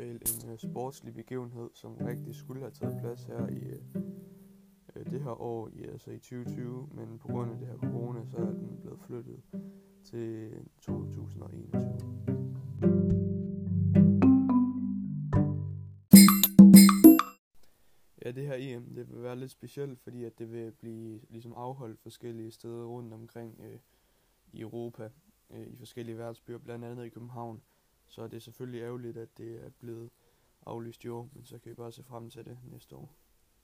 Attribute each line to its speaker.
Speaker 1: anbefale en øh, sportslig begivenhed, som rigtig skulle have taget plads her i øh, øh det her år, i, altså i 2020, men på grund af det her corona, så er den blevet flyttet til 2021. Ja, det her EM, det vil være lidt specielt, fordi at det vil blive ligesom afholdt forskellige steder rundt omkring øh, i Europa, øh, i forskellige værtsbyer, blandt andet i København. Så det er selvfølgelig ærgerligt, at det er blevet aflyst i år, men så kan vi bare se frem til det næste år.